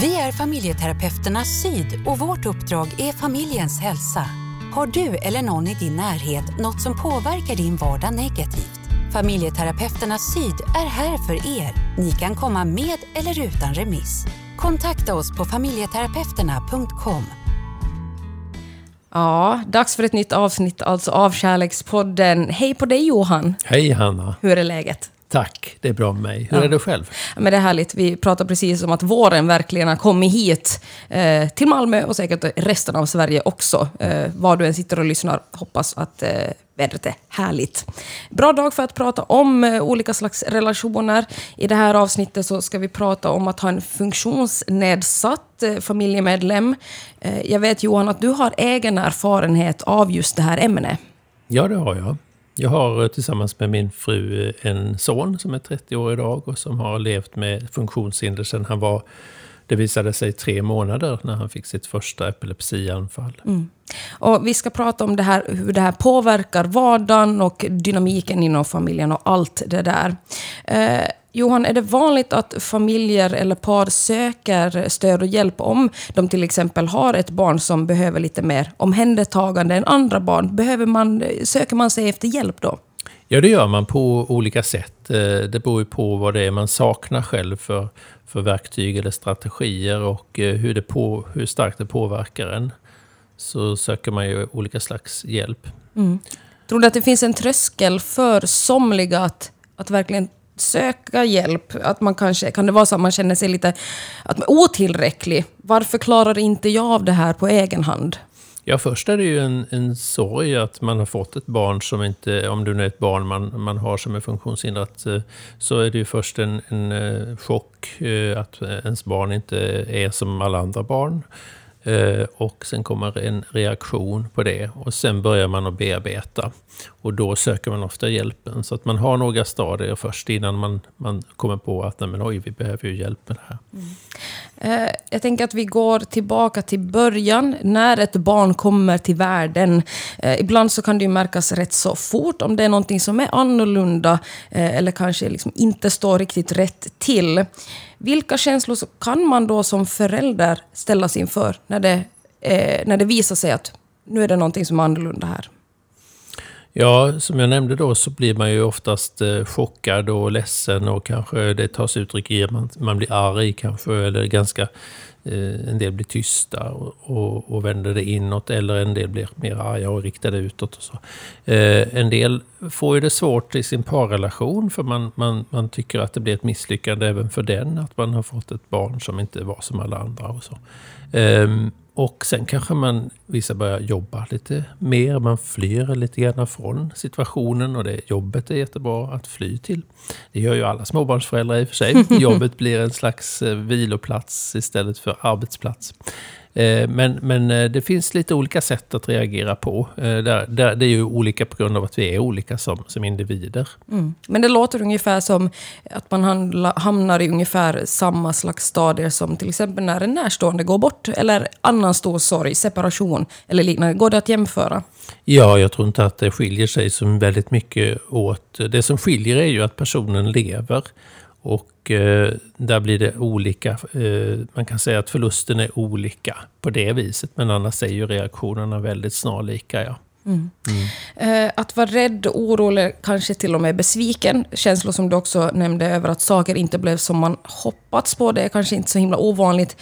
Vi är familjeterapeuterna Syd och vårt uppdrag är familjens hälsa. Har du eller någon i din närhet något som påverkar din vardag negativt? Familjeterapeuterna Syd är här för er. Ni kan komma med eller utan remiss. Kontakta oss på familjeterapeuterna.com. Ja, dags för ett nytt avsnitt alltså av Kärlekspodden. Hej på dig Johan! Hej Hanna! Hur är läget? Tack, det är bra med mig. Hur Ja. är det själv? Men det är härligt. Vi pratar precis om att våren verkligen har kommit hit eh, till Malmö och säkert resten av Sverige också. Eh, var du än sitter och lyssnar, hoppas att eh, vädret är härligt. Bra dag för att prata om eh, olika slags relationer. I det här avsnittet så ska vi prata om att ha en funktionsnedsatt eh, familjemedlem. Eh, jag vet Johan att du har egen erfarenhet av just det här ämnet. Ja, det har jag. Jag har eh, tillsammans med min fru eh, en son som är 30 år idag och som har levt med funktionshinder sedan han var, det visade sig, tre månader när han fick sitt första epilepsianfall. Mm. Och vi ska prata om det här, hur det här påverkar vardagen och dynamiken inom familjen och allt det där. Eh, Johan, är det vanligt att familjer eller par söker stöd och hjälp om de till exempel har ett barn som behöver lite mer omhändertagande än andra barn? Behöver man, söker man sig efter hjälp då? Ja, det gör man på olika sätt. Eh, det beror ju på vad det är man saknar själv för, för verktyg eller strategier och eh, hur, det på, hur starkt det påverkar en. Så söker man ju olika slags hjälp. Mm. Tror du att det finns en tröskel för somliga att, att verkligen söka hjälp? Att man kanske, kan det vara så att man känner sig lite att man otillräcklig? Varför klarar inte jag av det här på egen hand? Ja, först är det ju en, en sorg att man har fått ett barn som inte, om det nu är ett barn man, man har som är funktionshindrat, eh, så är det ju först en, en eh, chock eh, att ens barn inte är som alla andra barn. Eh, och sen kommer en reaktion på det och sen börjar man att bearbeta. Och då söker man ofta hjälpen. Så att man har några stadier först innan man, man kommer på att nej men oj, vi behöver ju hjälp med det här. Mm. Eh, Jag tänker att vi går tillbaka till början, när ett barn kommer till världen. Eh, Ibland så kan det ju märkas rätt så fort om det är någonting som är annorlunda eh, eller kanske liksom inte står riktigt rätt till. Vilka känslor kan man då som förälder ställas inför när det, eh, när det visar sig att nu är det någonting som är annorlunda här? Ja, som jag nämnde då så blir man ju oftast eh, chockad och ledsen och kanske det tas uttryck i att man, man blir arg kanske eller ganska en del blir tysta och, och, och vänder det inåt eller en del blir mer arga och riktar det utåt. Och så. Eh, en del får ju det svårt i sin parrelation för man, man, man tycker att det blir ett misslyckande även för den att man har fått ett barn som inte var som alla andra. och så. Ehm, och sen kanske man, vissa börjar jobba lite mer, man flyr lite grann från situationen och det jobbet är jättebra att fly till. Det gör ju alla småbarnsföräldrar i och för sig. Jobbet blir en slags eh, viloplats istället för arbetsplats. Eh, Men, men eh, det finns lite olika sätt att reagera på. Eh, Där, där, det är ju olika på grund av att vi är olika som, som individer. Mm. Men det låter ungefär som att man handla, hamnar i ungefär samma slags stadier som till exempel när en närstående går bort eller annan stor sorg, separation eller liknande. Går det att jämföra? Ja, jag tror inte att det skiljer sig så väldigt mycket åt. Det som skiljer är ju att personen lever. Och eh, där blir det olika. Eh, man kan säga att förlusten är olika på det viset. Men annars är ju reaktionerna väldigt snarlika. Ja. Eh, att vara rädd, orolig, kanske till och med besviken. Känslor som du också nämnde över att saker inte blev som man hoppats på. Det är kanske inte så himla ovanligt.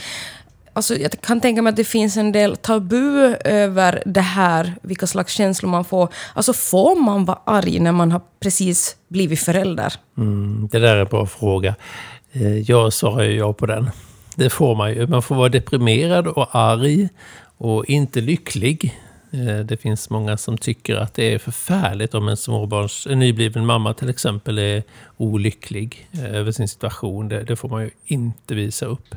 Alltså, jag kan tänka mig att det finns en del tabu över det här, vilka slags känslor man får. Alltså får man vara arg när man har precis blivit förälder? Mm, det där är en bra fråga. Eh, jag svarar ju ja på den. Det får man ju. Man får vara deprimerad och arg och inte lycklig. Eh, det finns många som tycker att det är förfärligt om en småbarns, en nybliven mamma till exempel är olycklig eh, över sin situation. Det, det får man ju inte visa upp.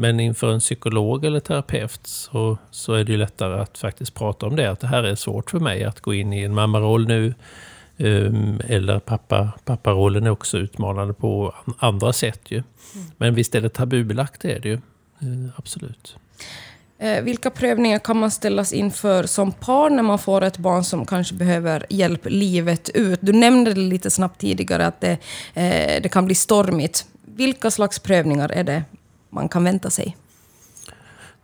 Men inför en psykolog eller terapeut så, så är det ju lättare att faktiskt prata om det. Att det här är svårt för mig att gå in i en mammaroll nu. Um, eller pappa, papparollen är också utmanande på an- andra sätt ju. Men visst är det tabubelagt, det är det ju. Eh, absolut. Eh, vilka prövningar kan man ställas inför som par när man får ett barn som kanske behöver hjälp livet ut? Du nämnde det lite snabbt tidigare att det, eh, det kan bli stormigt. Vilka slags prövningar är det? Man kan vänta sig?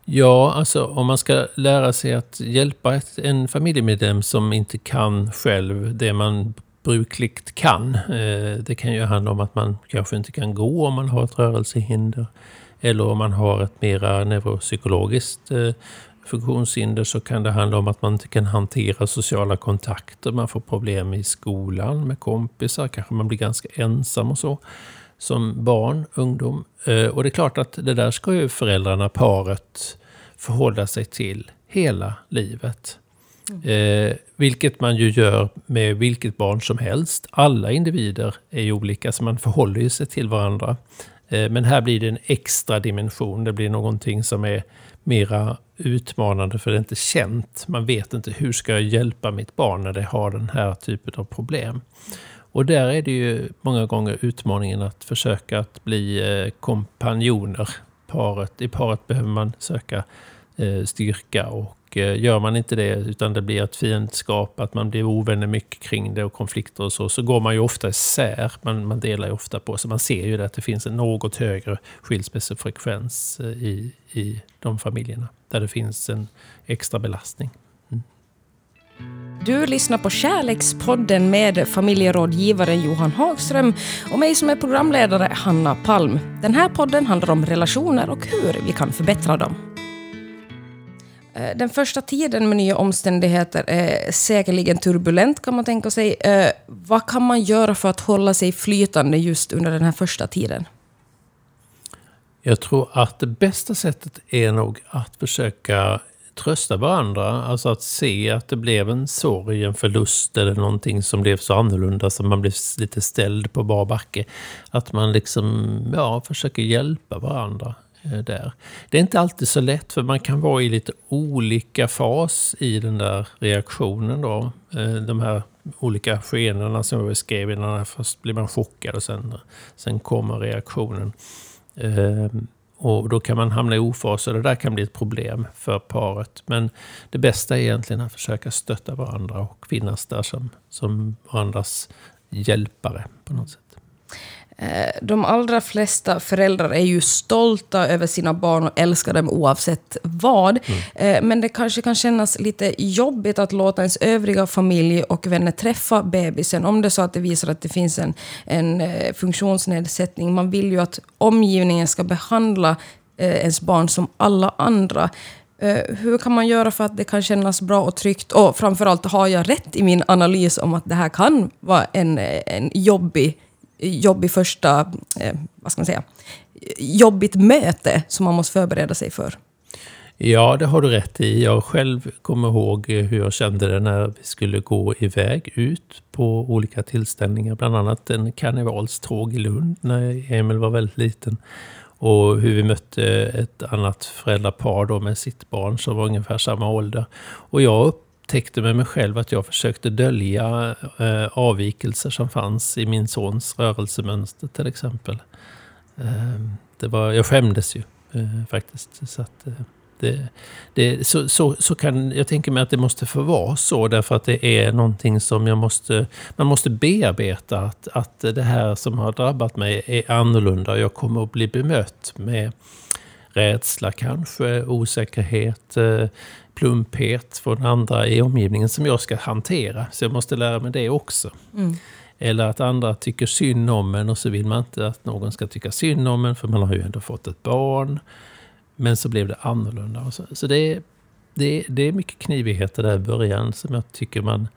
Ja, alltså om man ska lära sig att hjälpa ett, en familjemedlem som inte kan själv det man brukligt kan. Eh, det kan ju handla om att man kanske inte kan gå om man har ett rörelsehinder. Eller om man har ett mera neuropsykologiskt eh, funktionshinder så kan det handla om att man inte kan hantera sociala kontakter. Man får problem i skolan med kompisar, kanske man blir ganska ensam och så. Som barn, ungdom. Eh, och det är klart att det där ska ju föräldrarna, paret, förhålla sig till hela livet. Eh, vilket man ju gör med vilket barn som helst. Alla individer är ju olika, så man förhåller sig till varandra. Eh, men här blir det en extra dimension. Det blir någonting som är mera utmanande för det är inte känt. Man vet inte hur ska jag hjälpa mitt barn när det har den här typen av problem. Och där är det ju många gånger utmaningen att försöka att bli eh, kompanjoner. Paret, I paret behöver man söka eh, styrka och eh, gör man inte det, utan det blir ett fiendskap, att man blir ovänner mycket kring det och konflikter och så, så går man ju ofta isär. Man, man delar ju ofta på sig. Man ser ju det att det finns en något högre skilsmässofrekvens i, i de familjerna, där det finns en extra belastning. Du lyssnar på Kärlekspodden med familjerådgivaren Johan Hagström och mig som är programledare, Hanna Palm. Den här podden handlar om relationer och hur vi kan förbättra dem. Eh, den första tiden med nya omständigheter är säkerligen turbulent kan man tänka sig. Eh, vad kan man göra för att hålla sig flytande just under den här första tiden? Jag tror att det bästa sättet är nog att försöka trösta varandra. Alltså att se att det blev en sorg, en förlust eller någonting som blev så annorlunda som man blev lite ställd på bar backe. Att man liksom, ja, försöker hjälpa varandra. Eh, där. Det är inte alltid så lätt för man kan vara i lite olika fas i den där reaktionen. Då. Eh, de här olika skenorna som jag beskrev innan. Först blir man chockad och sen, sen kommer reaktionen. Ehm, och då kan man hamna i ofas och det där kan bli ett problem för paret. Men det bästa är egentligen att försöka stötta varandra och finnas där som, som varandras hjälpare på något sätt. Eh, de allra flesta föräldrar är ju stolta över sina barn och älskar dem oavsett vad. Mm. Eh, men det kanske kan kännas lite jobbigt att låta ens övriga familj och vänner träffa bebisen om det är så att det visar att det finns en, en eh, funktionsnedsättning. Man vill ju att omgivningen ska behandla ens barn som alla andra. Hur kan man göra för att det kan kännas bra och tryggt? Och framförallt, har jag rätt i min analys om att det här kan vara en, en jobbig jobbig första, eh, vad ska man säga, jobbigt möte som man måste förbereda sig för. Ja, det har du rätt i. Jag själv kommer ihåg hur jag kände det när vi skulle gå iväg ut på olika tillställningar. Bland annat en karnevalståg i Lund när Emil var väldigt liten. Och hur vi mötte ett annat föräldrapar då med sitt barn som var ungefär samma ålder. Och jag upptäckte med mig själv att jag försökte dölja eh, avvikelser som fanns i min sons rörelsemönster till exempel. Eh, det var, jag skämdes ju eh, faktiskt. Så, att, eh, det, det, så, så, så, kan, jag tänker mig att det måste få vara så därför att det är någonting som jag måste, man måste bearbeta. Att, att det här som har drabbat mig är annorlunda. och Jag kommer att bli bemött med rädsla kanske, osäkerhet, eh, plumphet från andra i omgivningen som jag ska hantera. Så jag måste lära mig det också. Mm. Eller att andra tycker synd om en och så vill man inte att någon ska tycka synd om en för man har ju ändå fått ett barn. Men så blev det annorlunda. Så, så det, det, det är mycket knivigheter där i början som jag tycker man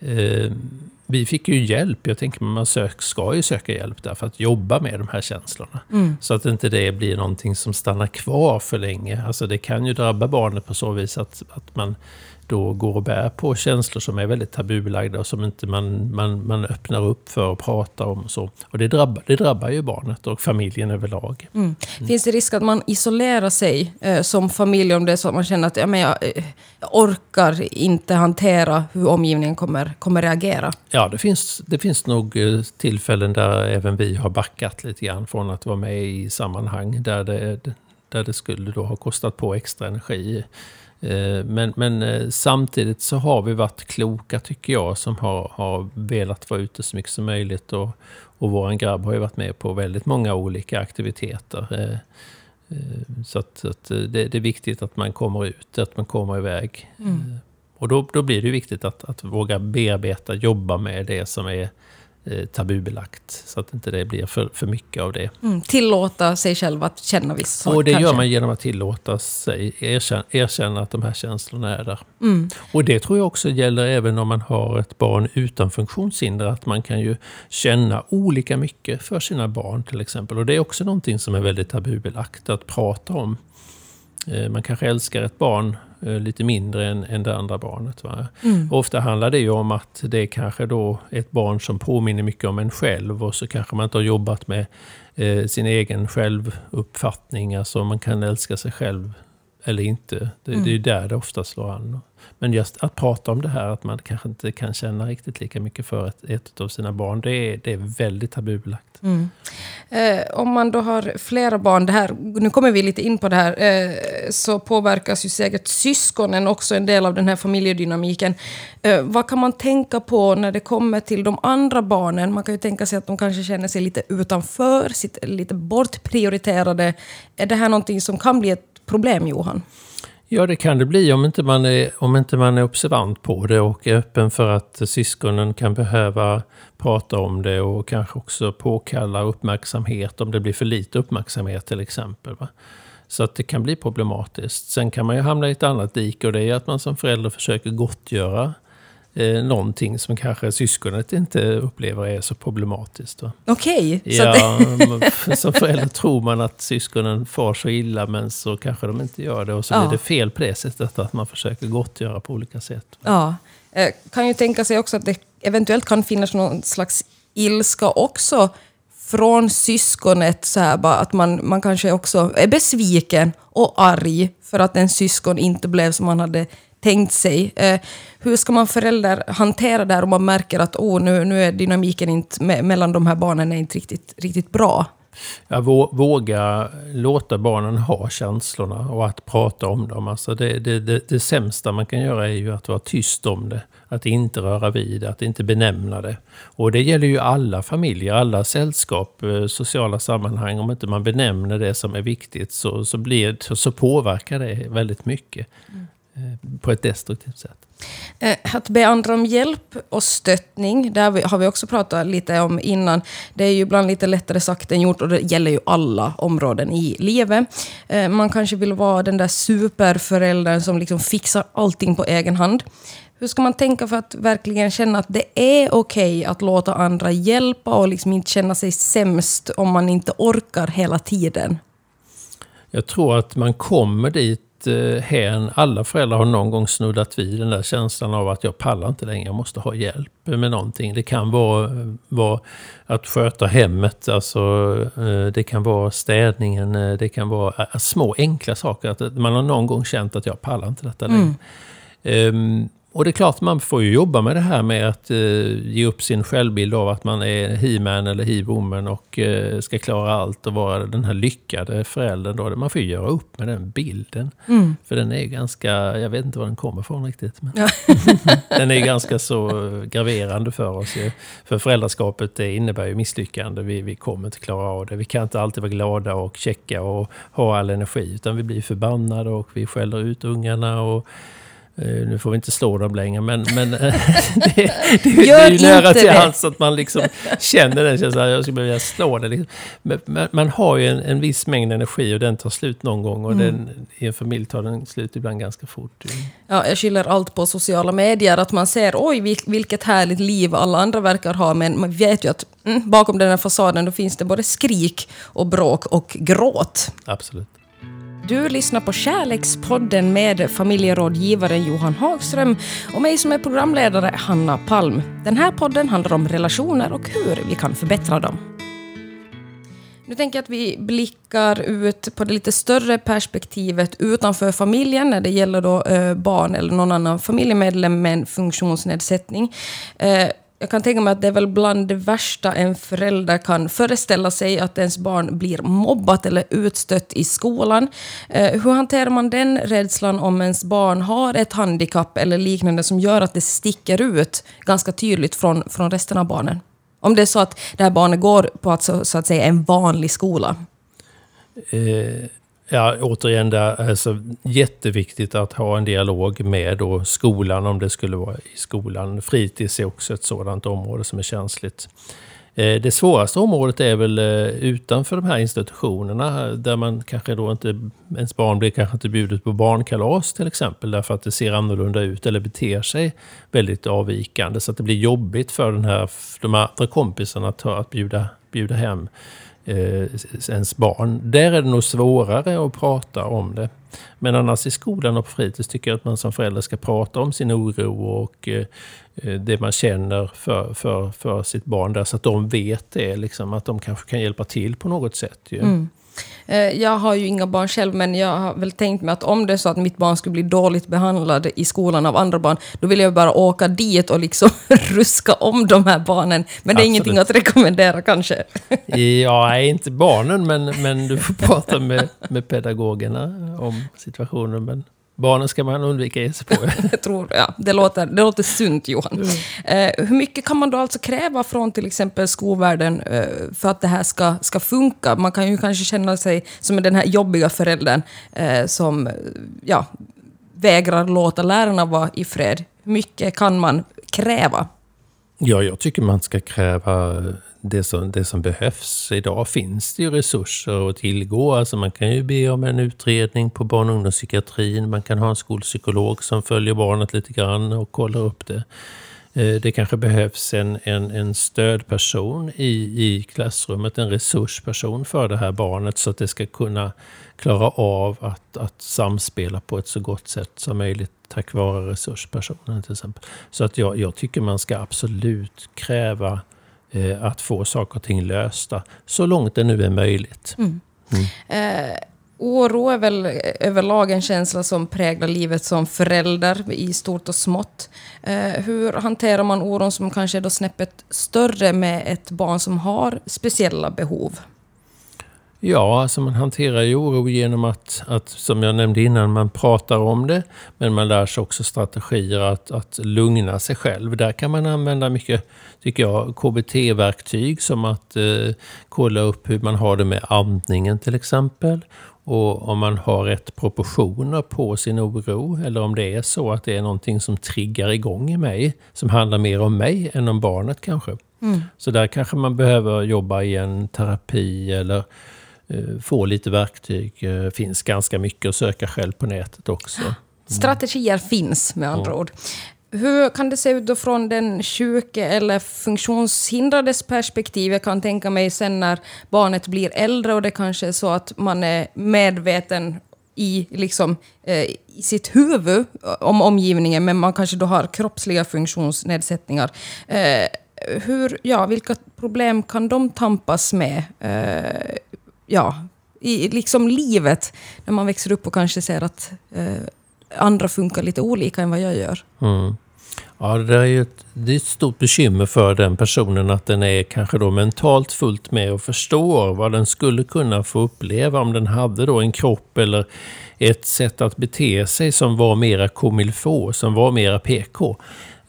eh, vi fick ju hjälp. Jag tänker man sök, ska ju söka hjälp där för att jobba med de här känslorna. Mm. Så att inte det blir någonting som stannar kvar för länge. Alltså det kan ju drabba barnet på så vis att, att man då går och bär på känslor som är väldigt tabubelagda och som inte man, man, man öppnar upp för och pratar om. Och, så. och det, drabbar, det drabbar ju barnet och familjen överlag. Mm. Mm. Finns det risk att man isolerar sig eh, som familj om det är så att man känner att ja, men jag, eh, jag orkar inte hantera hur omgivningen kommer, kommer reagera? Ja, det finns, det finns nog eh, tillfällen där även vi har backat lite grann från att vara med i sammanhang där det, där det skulle då ha kostat på extra energi. Eh, men, men eh, samtidigt så har vi varit kloka tycker jag som har, har velat vara ute så mycket som möjligt. Och, och vår grabb har ju varit med på väldigt många olika aktiviteter. Eh, så att, så att det, det, är viktigt att man kommer ut, att man kommer iväg. Mm. Och då, då blir det viktigt att, att våga bearbeta, jobba med det som är tabubelagt. Så att inte det blir för, för mycket av det. Mm, tillåta sig själv att känna vissa saker. Och det kanske. gör man genom att tillåta sig, erkänna, erkänna att de här känslorna är där. Mm. Och det tror jag också gäller även om man har ett barn utan funktionshinder. Att man kan ju känna olika mycket för sina barn till exempel. Och det är också någonting som är väldigt tabubelagt att prata om. Eh, man kanske älskar ett barn Eh, lite mindre än, än det andra barnet. Mm. Ofta handlar det ju om att det är kanske då ett barn som påminner mycket om en själv och så kanske man inte har jobbat med eh, sin egen självuppfattning. Alltså man kan älska sig själv eller inte. Det, mm. det är där det ofta slår an. Men just att prata om det här, att man kanske inte kan känna riktigt lika mycket för ett, ett av sina barn, det är, det är väldigt tabubelagt. Mm. Eh, om man då har flera barn, det här, nu kommer vi lite in på det här, eh, så påverkas ju säkert syskonen också en del av den här familjedynamiken. Eh, vad kan man tänka på när det kommer till de andra barnen? Man kan ju tänka sig att de kanske känner sig lite utanför, lite bortprioriterade. Är det här någonting som kan bli ett problem, Johan? Ja, det kan det bli om inte, man är, om inte man är observant på det och är öppen för att syskonen kan behöva prata om det och kanske också påkalla uppmärksamhet om det blir för lite uppmärksamhet till exempel. Va? Så att det kan bli problematiskt. Sen kan man ju hamna i ett annat dike och det är att man som förälder försöker gottgöra eh, någonting som kanske syskonet inte upplever är så problematiskt. Okej. Okay, ja, det... som förälder tror man att syskonen far så illa men så kanske de inte gör det. Och så ja. blir det fel på det sättet att man försöker gottgöra på olika sätt. Ja. Eh, kan ju tänka sig också att det eventuellt kan finnas någon slags ilska också från syskonet, så här, bara att man, man kanske också är besviken och arg för att en syskon inte blev som man hade tänkt sig. Eh, hur ska man förälder hantera det här om man märker att oh, nu, nu är dynamiken inte me mellan de här barnen är inte riktigt, riktigt bra? Ja, våga låta barnen ha känslorna och att prata om dem. Alltså det, det, det, det sämsta man kan göra är ju att vara tyst om det. Att inte röra vid det, att inte benämna det. Och det gäller ju alla familjer, alla sällskap, eh, sociala sammanhang. Om inte man benämner det som är viktigt så, så, blir, så påverkar det väldigt mycket. Mm. Eh, på ett destruktivt sätt. Eh, att be andra om hjälp och stöttning, det har vi också pratat lite om innan. Det är ju ibland lite lättare sagt än gjort och det gäller ju alla områden i livet. Eh, man kanske vill vara den där superföräldern som liksom fixar allting på egen hand. Hur ska man tänka för att verkligen känna att det är okej okay att låta andra hjälpa och liksom inte känna sig sämst om man inte orkar hela tiden? Jag tror att man kommer dit eh, hän, alla föräldrar har någon gång snuddat vid den där känslan av att jag pallar inte längre, jag måste ha hjälp med någonting. Det kan vara, vara att sköta hemmet, alltså, eh, det kan vara städningen, eh, det kan vara eh, små enkla saker. Att man har någon gång känt att jag pallar inte detta längre. Mm. Um, och det är klart, man får ju jobba med det här med att eh, ge upp sin självbild av att man är he-man eller he-woman och eh, ska klara allt och vara den här lyckade föräldern. Då. Man får ju göra upp med den bilden. Mm. För den är ganska, jag vet inte var den kommer ifrån riktigt. Men ja. den är ganska så graverande för oss. Ju. För föräldraskapet det innebär ju misslyckande. Vi, vi kommer inte klara av det. Vi kan inte alltid vara glada och checka och ha all energi. Utan vi blir förbannade och vi skäller ut ungarna. och nu får vi inte slå dem längre, men, men eh, det, det, det, är ju nära till hands att man liksom känner den känslan. Jag skulle vilja slå det. Liksom. Men, men, man har ju en, en viss mängd energi och den tar slut någon gång. Och mm. den, i en familj tar den slut ibland ganska fort. Ja, jag skyller allt på sociala medier. Att man ser oj, vilket härligt liv alla andra verkar ha. Men man vet ju att mm, bakom den här fasaden då finns det både skrik och bråk och gråt. Absolut. Du lyssnar på Kärlekspodden med familjerådgivaren Johan Hagström och mig som är programledare, Hanna Palm. Den här podden handlar om relationer och hur vi kan förbättra dem. Nu tänker jag att vi blickar ut på det lite större perspektivet utanför familjen när det gäller då, eh, barn eller någon annan familjemedlem med en funktionsnedsättning. Eh, jag kan tänka mig att det är väl bland det värsta en förälder kan föreställa sig att ens barn blir mobbat eller utstött i skolan. Eh, hur hanterar man den rädslan om ens barn har ett handikapp eller liknande som gör att det sticker ut ganska tydligt från, från resten av barnen? Om det är så att det här barnet går på att, så, så att säga, en vanlig skola. Eh, Ja, återigen, det är alltså jätteviktigt att ha en dialog med då skolan om det skulle vara i skolan. Fritids är också ett sådant område som är känsligt. Eh, det svåraste området är väl eh, utanför de här institutionerna där man kanske då inte, ens barn blir kanske inte bjudet på barnkalas till exempel därför att det ser annorlunda ut eller beter sig väldigt avvikande så att det blir jobbigt för den här, de andra kompisarna att, att bjuda, bjuda hem eh, ens barn. Där är det nog svårare att prata om det. Men annars i skolan och på fritids tycker jag att man som förälder ska prata om sin oro och eh, eh det man känner för, för, för sitt barn där, så att de vet det, liksom, att de kanske kan hjälpa till på något sätt. Ju. Mm. Eh, jag har ju inga barn själv, men jag har väl tänkt mig att om det är så att mitt barn skulle bli dåligt behandlad i skolan av andra barn, då vill jag bara åka dit och liksom ruska om de här barnen. Men det är Absolut. ingenting att rekommendera kanske. Ja, inte barnen, men, men du får prata med, med pedagogerna om situationen. Men Barnen ska man undvika ge sig på. jag tror, ja, det, låter, det låter sunt, Johan. Mm. Eh, hur mycket kan man då alltså kräva från till exempel skolvärlden eh, för att det här ska, ska funka? Man kan ju kanske känna sig som den här jobbiga föräldern eh, som ja, vägrar låta lärarna vara i fred. Hur mycket kan man kräva? Ja, jag tycker man ska kräva det som, det som behövs. Idag finns det ju resurser att tillgå. Alltså man kan ju be om en utredning på barn och ungdomspsykiatrin. Man kan ha en skolpsykolog som följer barnet lite grann och kollar upp det. Eh, det kanske behövs en, en, en stödperson i, i klassrummet, en resursperson för det här barnet så att det ska kunna klara av att, att samspela på ett så gott sätt som möjligt tack vare resurspersonen till exempel. Så att jag, jag tycker man ska absolut kräva eh, att få saker och ting lösta så långt det nu är möjligt. Mm. Mm. Eh, oro är väl överlag en känsla som präglar livet som förälder i stort och smått. Eh, hur hanterar man oron som kanske är då snäppet större med ett barn som har speciella behov? Ja, alltså man hanterar ju oro genom att, att, som jag nämnde innan, man pratar om det. Men man lär sig också strategier att, att lugna sig själv. Där kan man använda mycket, tycker jag, KBT-verktyg som att eh, kolla upp hur man har det med andningen till exempel. Och om man har rätt proportioner på sin oro, eller om det är så att det är någonting som triggar igång i mig, som handlar mer om mig än om barnet kanske. Mm. Så där kanske man behöver jobba i en terapi eller få lite verktyg. Eh, finns ganska mycket att söka själv på nätet också. Mm. Strategier finns med andra ja. ord. Hur kan det se ut då från den sjuke eller funktionshindrades perspektiv? Jag kan tänka mig sen när barnet blir äldre och det kanske är så att man är medveten i, liksom, eh, i sitt huvud om omgivningen, men man kanske då har kroppsliga funktionsnedsättningar. Eh, hur, ja, vilka problem kan de tampas med? Eh, ja, i liksom livet, när man växer upp och kanske ser att eh, andra funkar lite olika än vad jag gör. Mm. Ja, det är ju ett, det är ett stort bekymmer för den personen att den är kanske då mentalt fullt med och förstår vad den skulle kunna få uppleva om den hade då en kropp eller ett sätt att bete sig som var mera komilfå, som var mera PK.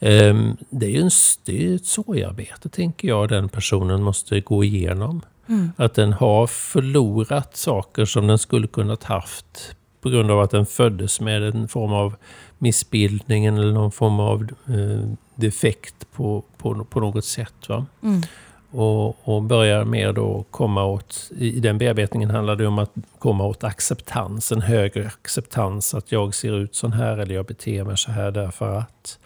Um, ehm, det är ju en, det är ett sorgarbete, tänker jag, den personen måste gå igenom. Mm. Att den har förlorat saker som den skulle kunnat haft på grund av att den föddes med en form av missbildning eller någon form av eh, defekt på, på, på något sätt. Va? Mm. Och, och börjar mer då komma åt, i den bearbetningen handlar det om att komma åt acceptans, en högre acceptans att jag ser ut så här eller jag beter mig så här därför att.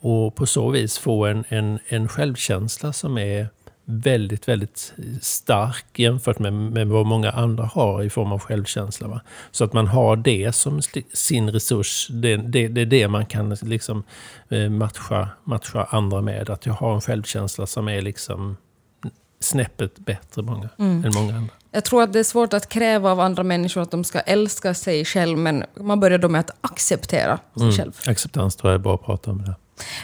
Och på så vis få en, en, en självkänsla som är väldigt, väldigt stark jämfört med, med vad många andra har i form av självkänsla. Va? Så att man har det som sin resurs, det, det, det är det man kan liksom eh, matcha, matcha andra med. Att jag har en självkänsla som är liksom snäppet bättre många, mm. än många andra. Jag tror att det är svårt att kräva av andra människor att de ska älska sig själv, men man börjar då med att acceptera sig mm. själv. Acceptans tror jag är bra att prata om. Det.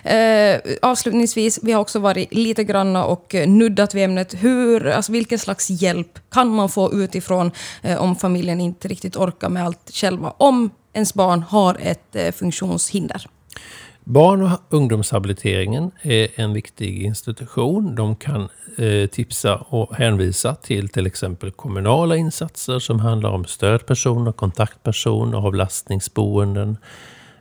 Eh, avslutningsvis, vi har också varit lite granna och nuddat vid ämnet. Hur, alltså vilken slags hjälp kan man få utifrån eh, om familjen inte riktigt orkar med allt själva? Om ens barn har ett eh, funktionshinder. Barn och ungdomshabiliteringen är en viktig institution. De kan eh, tipsa och hänvisa till till exempel kommunala insatser som handlar om stödpersoner, kontaktpersoner, avlastningsboenden.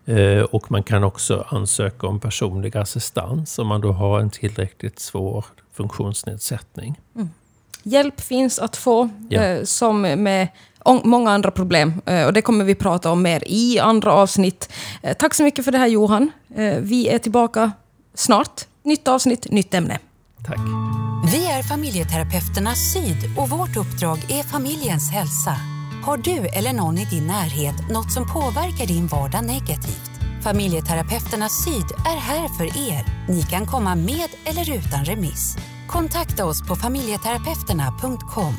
Eh, och man kan också ansöka om personlig assistans om man då har en tillräckligt svår funktionsnedsättning. Mm. Hjälp finns att få, ja. eh, som med många andra problem. Eh, och det kommer vi prata om mer i andra avsnitt. Tack så mycket för det här Johan. Vi är tillbaka snart. Nytt avsnitt, nytt ämne. Tack. Vi är familjeterapeuterna Syd och vårt uppdrag är familjens hälsa. Har du eller någon i din närhet något som påverkar din vardag negativt? Familjeterapeuterna Syd är här för er. Ni kan komma med eller utan remiss. Kontakta oss på familjeterapeuterna.com